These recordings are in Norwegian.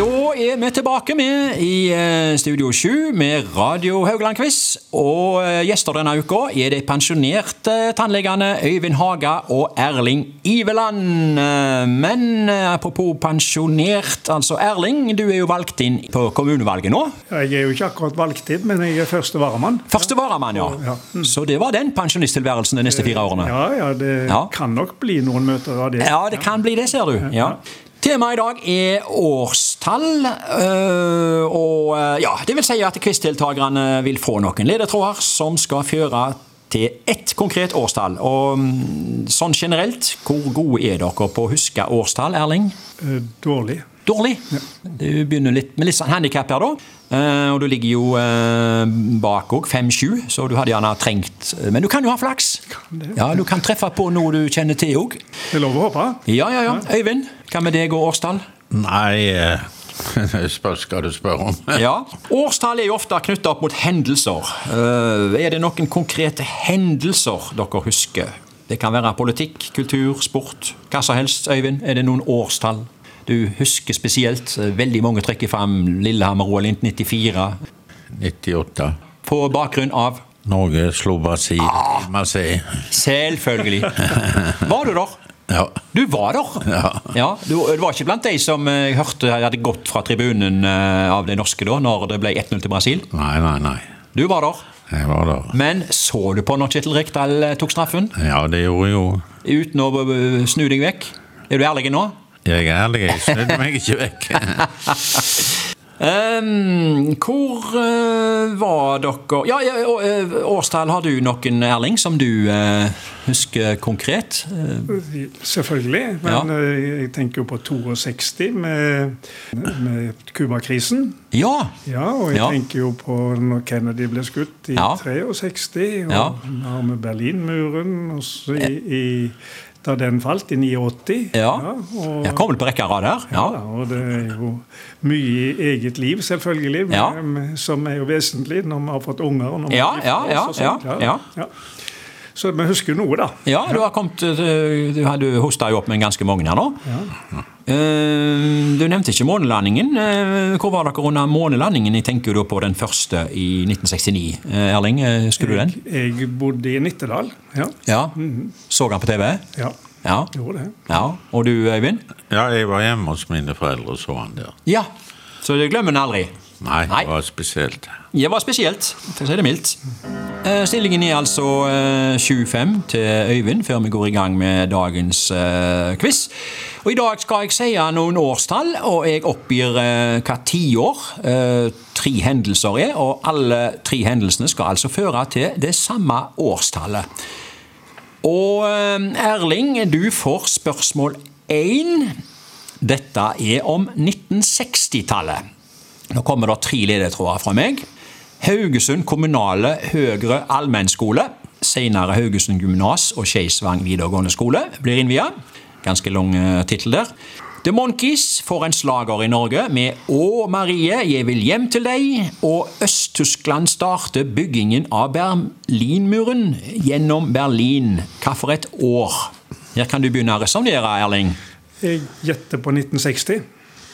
Da er vi tilbake med i eh, Studio 7 med Radio Haugland-quiz. Og eh, gjester denne uka er de pensjonerte tannlegene Øyvind Haga og Erling Iveland. Eh, Men apropos pensjonert, altså Erling, du er jo valgt inn på kommunevalget nå. Jeg er jo ikke akkurat valgt inn, men jeg er første varamann. Første varamann, ja. Ja. Mm. Så det var den pensjonisttilværelsen de neste fire årene. Ja, ja, det Ja. kan nok bli noen møter av det. Ja, det kan bli det, ser du. Ja. Temaet i dag er årstall. øh, og øh, ja, det vil si at quizdeltakerne vil få noen ledetråder som skal føre til ett konkret årstall. Og mm, sånn generelt, hvor gode er dere på å huske årstall, Erling? Dårlig. Dårlig. Ja. Du begynner litt med litt sånn handikap her, da. Eh, og du ligger jo eh, bak òg, 5-7, så du hadde gjerne trengt Men du kan jo ha flaks. det. Ja, Du kan treffe på noe du kjenner til òg. Det er lov å håpe. Ja, ja, ja. Øyvind, hva med deg og årstall? Nei, eh, spørs hva du spør om. Ja. Årstall er jo ofte knytta opp mot hendelser. Eh, Er det noen konkrete hendelser dere husker? Det kan være politikk, kultur, sport, hva som helst. Øyvind, er det noen årstall du husker spesielt? Veldig mange trekker fram Lillehammer-OL 94. 98. på bakgrunn av Norge slo Brasil Ah, Marseille. Selvfølgelig. Var du der? Ja. Du var der? Ja. du, du var ikke blant de som eh, jeg hørte hadde gått fra tribunen eh, av de norske da, når det ble 1-0 til Brasil? Nei, nei, nei. Du var der. Jeg var der. Men så du på når Kjetil Rekdal eh, tok straffen? Ja, det gjorde jeg jo. Uten å eh, snu deg vekk? Er du ærlig nå? Jeg er ærlig, jeg snudde meg ikke vekk. Ehm, hvor uh, var dere Ja, ja eh, årstall har du noen, Erling, som du uh, husker konkret? Uh, Selvfølgelig. Men Ja. jeg tenker jo på 62 med, med Cuba-krisen. ja. Ja, og jeg Ja. tenker jo på når Kennedy ble skutt i Ja. 63, og Ja. har med Berlinmuren også i, i, da den falt, i 89. Ja. og, Jeg kommer på rekke og rad her. Ja, Ja. og det er jo mye i eget liv, selvfølgelig, men, Ja. som er jo vesentlig når vi har fått unger. og når Ja, har ja, ja, og sånt. ja, ja. Så vi husker noe, da. Ja, du har kommet eh, Du, du hosta jo opp med ganske mange her nå. Eh, Du nevnte ikke månelandingen. Eh, Hvor var dere under månelandingen? Jeg tenker jo da på den første i 1969. Eh, Erling, eh, husker du den? Jeg, jeg bodde i Nittedal. Ja, Ja. Så han på TV? ja. Ja. gjorde det. ja. Og du, Øyvind? Ja, jeg var hjemme hos mine foreldre og så han der. Ja. Så det glemmer en aldri. Nei, det var spesielt. Det var spesielt, for å si det mildt. Eh, Stillingen er altså eh, 7-5 til Øyvind før vi går i gang med dagens eh, quiz. Og I dag skal jeg si noen årstall, og jeg oppgir eh, hva tiår eh, tre hendelser er. Og alle tre hendelsene skal altså føre til det samme årstallet. Og eh, Erling, du får spørsmål én. Dette er om 1960-tallet. Nå kommer det tre ledetråder fra meg. Haugesund kommunale høgre allmennskole, senere Haugesund gymnas og Skeisvang videregående skole, blir innvia. Ganske lang eh, tittel der. The Monkees får en slager i Norge med Å Marie, jeg vil hjem til deg. Og Øst-Tyskland starter byggingen av Berlinmuren gjennom Berlin. Hva for et år? Her kan du begynne å resonnere, Erling. Jeg gjetter på 1960.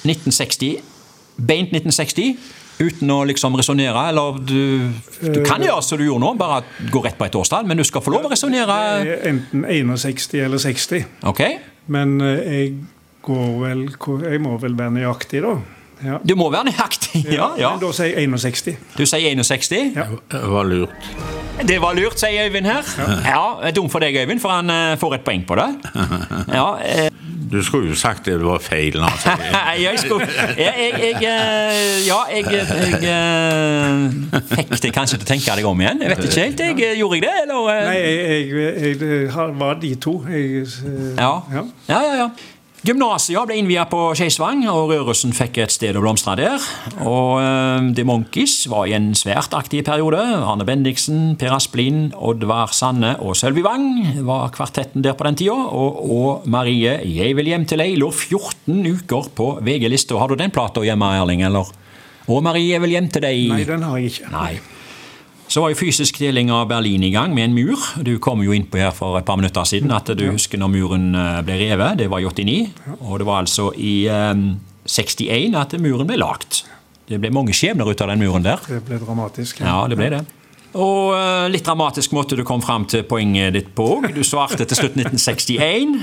1960. Beint 1960. Uten å liksom resonnere, eller du, du kan gjøre som du gjorde nå, bare gå rett på et årstall, men du skal få lov å resonnere. Er Enten 61 eller 60. Ok? Men eh, jeg går vel Jeg må vel være nøyaktig, da. Ja. Du må være nøyaktig. Ja, ja. Men da sier jeg 61. Du sier 61. Ja. Det var lurt. Det var lurt, sier Øyvind her. Ja, ja Dum for deg, Øyvind, for han eh, får et poeng på det. Ja, eh, Du skulle jo sagt det var feil. Altså. Nei, jeg skulle Jeg, jeg, jeg eh, Ja, jeg, jeg, eh, fikk det kanskje til å tenke deg om igjen. Jeg vet ikke helt. Jeg, eh, gjorde jeg det, eller? eh? Nei, jeg, var de to. Jeg, eh, Ja. ja. ja, ja, ja, ble innvia på Skeisvang, og Rørosen fikk et sted å blomstre der. Og eh, The Monkees var i en svært aktiv periode. Arne Bendiksen, Per Asplin, Oddvar Sanne og Sølvi Wang var kvartetten der på den tida. Og, og Marie, jeg vil hjem til ei' lå 14 uker på VG-lista. Har du den plata hjemme, Erling, eller? Og Marie, jeg vil hjem til deg. Nei, den har jeg ikke. Nei. Så var jo fysisk deling av Berlin i gang med en mur. Du kom jo innpå her for et par minutter siden at du husker når muren eh, ble revet. Det var i 89. Og det var altså i um, 61 at muren ble lagt. Det ble mange skjebner ut av den muren der. Det ble dramatisk. Ja, det ble det. Og eh, litt dramatisk måte du kom fram til poenget ditt på òg. Du svarte til slutt 1961.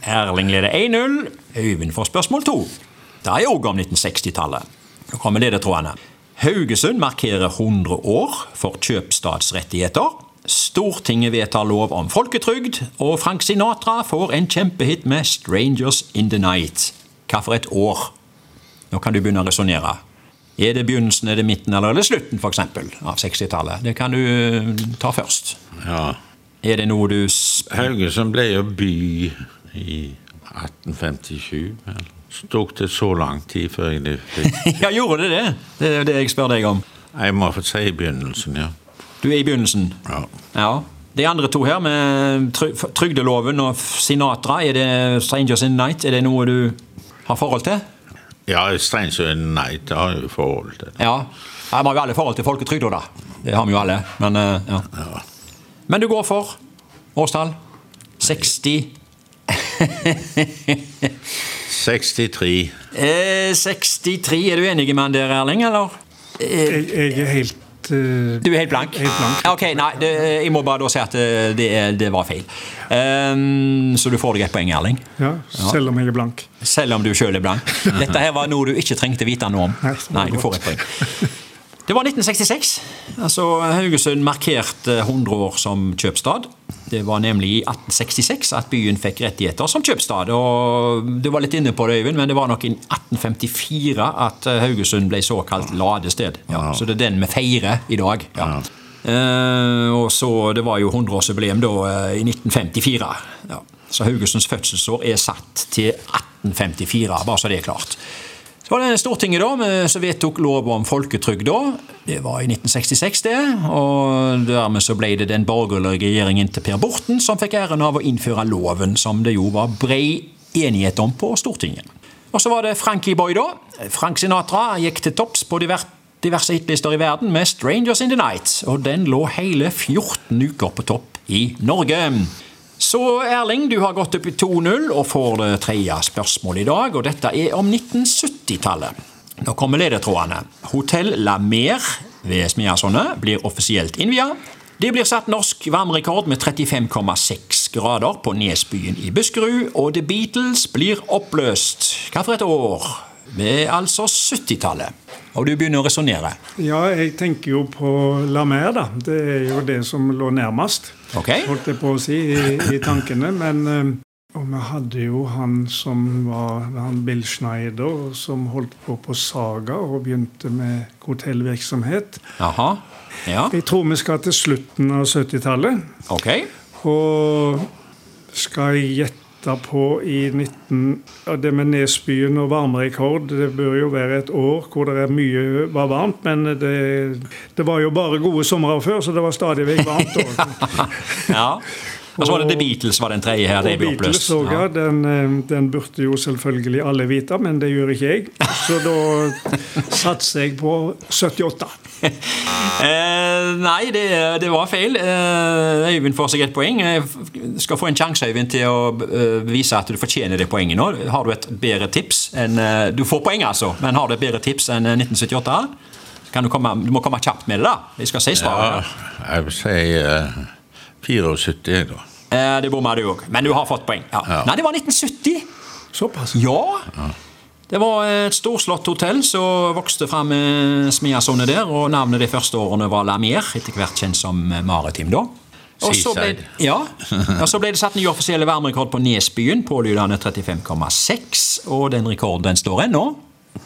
Erling leder 1-0. Øyvind får spørsmål 2. Det er òg om 1960-tallet. Nå kommer ledetrådene. Haugesund markerer 100 år for kjøpstadsrettigheter. Stortinget vedtar lov om folketrygd, og Frank Sinatra får en kjempehit med 'Strangers in the Night'. Hva for et år? Nå kan du begynne å resonnere. Er det begynnelsen, er det midten eller er det slutten for eksempel, av 60-tallet? Det kan du eh, ta først. Ja. Er det noe du Haugesund ble jo by i 1857. Vel. Tok det så lang tid før jeg fikk Ja, gjorde det det? Det er det jeg spør deg om. Jeg må få si i begynnelsen, ja. Du er i begynnelsen. ja. Ja. De andre to her, med trygdeloven og Sinatra, er det Strangers in the Night? Er det noe du har forhold til? Ja, 'Strangers in the Night' har jeg jo forhold til. Ja. ja Vi har jo alle forhold til folketrygda, da. Det har vi jo alle. Men, ja. ja. Men du går for årstall? 60 63. eh, 63. Er du enig med han der, Erling, eller? Jeg, jeg er helt eh, Du er helt blank? Helt blank. Ok, nei, det, jeg må bare da si at eh, det, det var feil. Um, så du får deg et poeng, Erling. Ja, selv om jeg er blank. Selv om du sjøl er blank. Dette her var noe du ikke trengte vite noe om. Nei, Nei, du får et poeng. Det var 1966. altså Haugesund markerte 100 år som kjøpstad. Det var nemlig i 1866 at byen fikk rettigheter som kjøpstad. og Du var litt inne på det, Øyvind, men det var nok i 1854 at Haugesund ble såkalt ladested. Ja, så det er den vi feirer i dag. Ja. Uh, og så, Det var jo 100-årsjubileum da uh, i 1954. Ja. Så Haugesunds fødselsår er satt til 1854, bare så det er klart. Så var det Stortinget da, som vedtok lov om folketrygd da. Det var i 1966, det. Og dermed så ble det den borgerlige regjeringen til Per Borten som fikk æren av å innføre loven, som det jo var brei enighet om på Stortinget. Og så var det Frankie Boy, da. Frank Sinatra gikk til topps på diverse hitlister i verden med 'Strangers in the Night', og den lå hele 14 uker på topp i Norge. Så Erling, du har gått opp i 2-0 og får det tredje spørsmålet i dag, og dette er om 1970-tallet. Nå kommer ledetrådene. Hotell La Mer ved Smiasundet blir offisielt innvia. Det blir satt norsk varmerekord med 35,6 grader på Nesbyen i Buskerud, og The Beatles blir oppløst. Hva for et er altså 70-tallet. Og du begynner å resonnere. Ja, jeg tenker jo på La Mer, da. Det er jo det som lå nærmest, okay. holdt jeg på å si, i, i tankene. Men eh, Og vi hadde jo han som var han Bill Schneider, som holdt på på Saga og begynte med hotellvirksomhet. Aha, Ja. Jeg tror vi skal til slutten av 70-tallet. Okay. Og skal jeg gjette på i 19... Ja, det med Nesbyen og varmerekord, det bør jo være et år hvor det er mye var varmt, men det, det var jo bare gode somre før, så det var stadig vekk varmt. Ja. Og så var det The Beatles var den tredje her. Det ble Beatles oppløst. også, ja. den, eh, den burde jo selvfølgelig alle vite, men det gjør ikke jeg. Så da satser jeg på 78. Eh, nei, det, det var feil. Eh, Øyvind får seg et poeng. Jeg skal få en sjanse Øyvind, til å eh, vise at du fortjener det poenget nå. Har du et bedre tips enn eh, Du får poeng, altså, men har du et bedre tips enn eh, 1978? Kan du, komme, du må komme kjapt med det, da. Jeg skal si Ja, jeg vil si eh, 74, da. Eh, det bomma du òg, men du har fått poeng. Ja. Ja. Nei, det var 1970. Såpass. Ja. Det var et storslått hotell som vokste fram med Smiasundet der, og navnet de første årene var Lamier, etter hvert kjent som Maritim, da. Og så ble, ja, og så ble det satt ny offisielle varmerekord på Nesbyen, pålydende 35,6, og den rekorden den står ennå.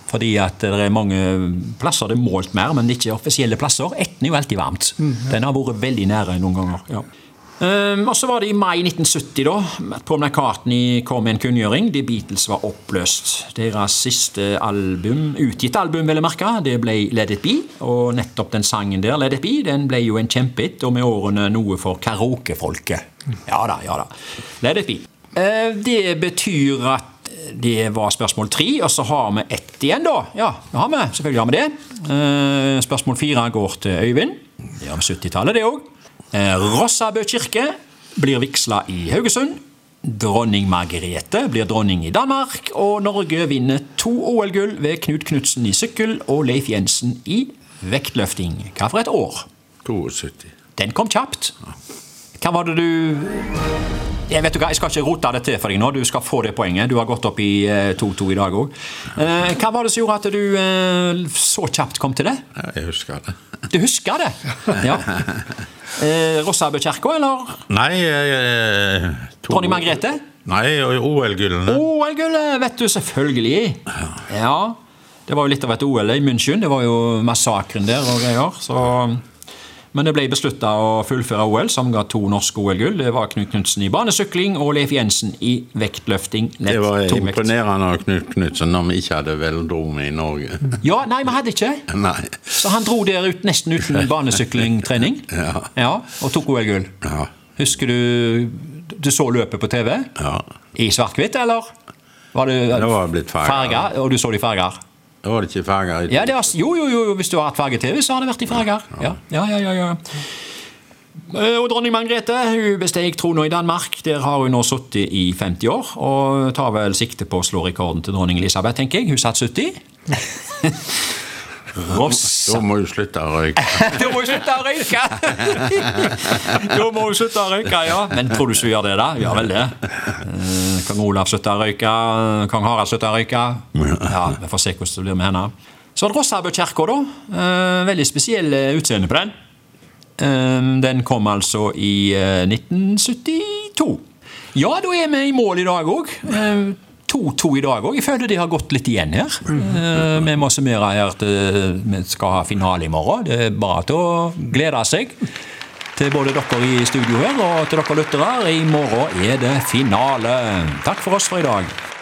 Fordi at det er mange plasser det er målt mer, men ikke offisielle plasser. Etten er jo alltid varmt. Den har vært veldig nære noen ganger. ja. Um, og så var det i mai 1970 da, at Paul McCartney kom med en kunngjøring. The Beatles var oppløst. Deres siste album, utgitt album, vil jeg merke, det ble Let It Be. Og nettopp den sangen der, Let It Be, den ble jo en kjempehit, og med årene noe for karaokefolket. Ja da, ja da. Let It Be. Uh, det betyr at det var spørsmål tre, og så har vi ett igjen, da. Ja, det har vi. Selvfølgelig har vi det. Eh, spørsmål fire går til Øyvind. Det er om 70-tallet, det òg. Rossabø kirke blir vigsla i Haugesund. Dronning Margrethe blir dronning i Danmark, og Norge vinner to OL-gull ved Knut Knutsen i sykkel og Leif Jensen i vektløfting. Hva for et år? 72. Den kom kjapt. Hva var det du jeg vet du hva, jeg skal ikke rote det til for deg nå, du skal få det poenget. Du har gått opp i eh, 2-2 i dag òg. Eh, hva var det som gjorde at du eh, så kjapt kom til det? Jeg husker det. Du husker det? Ja. Rossabøkirka, eller Nei eh, to- dronning Margrethe? Nei, OL-gullene. OL-gullet, vet du, selvfølgelig. Ja. Det var jo litt av et OL i München. Det var jo massakren der og greier. så... Men det ble beslutta å fullføre OL, som ga to norske OL-gull. Det var Knut Knutsen i banesykling og Leif Jensen i vektløfting. lett Det var tungvekt. imponerende av Knut Knutsen når vi ikke hadde velodrom i Norge. Ja, nei, vi hadde ikke. Nei. Så han dro der ut nesten uten banesyklingtrening. Ja. Og tok OL-gull. Ja. Husker du du så løpet på TV? ja. I svart-hvitt, eller? Var det, Det var blitt farger. farger? Og du så det i farger? Da var det ikke farger i Ja, det var, jo, jo, jo, hvis du har hatt farge-TV, så har det vært i farger. Ja, ja, ja, ja, ja. Eh, Og dronning Margrethe hun besteg trona i Danmark. Der har hun nå sittet i 50 år. Og tar vel sikte på å slå rekorden til dronning Elisabeth, tenker jeg. Hun satt 70. Rossa Da må hun slutte å røyke. Da må hun slutte å røyke! da må hun slutte å røyke, ja. Men tror du ikke hun gjør det, da? Gjør vel det. Kong Olav slutter å røyke, kong Harald slutter å røyke. Ja, Vi får se hvordan det blir med henne. Så var det Rossabø kirke, da. Eh, Veldig spesiell eh, utseende på den. Eh, Den kom altså i eh, 1972. Ja, da er vi i mål i dag òg. 2-2 i dag òg. Jeg føler det har gått litt igjen her. Vi må summere her til vi skal ha finale i morgen. Det er bare til å glede seg. Til både dere i studio her og til dere lyttere. I morgen er det finale. Takk for oss for i dag.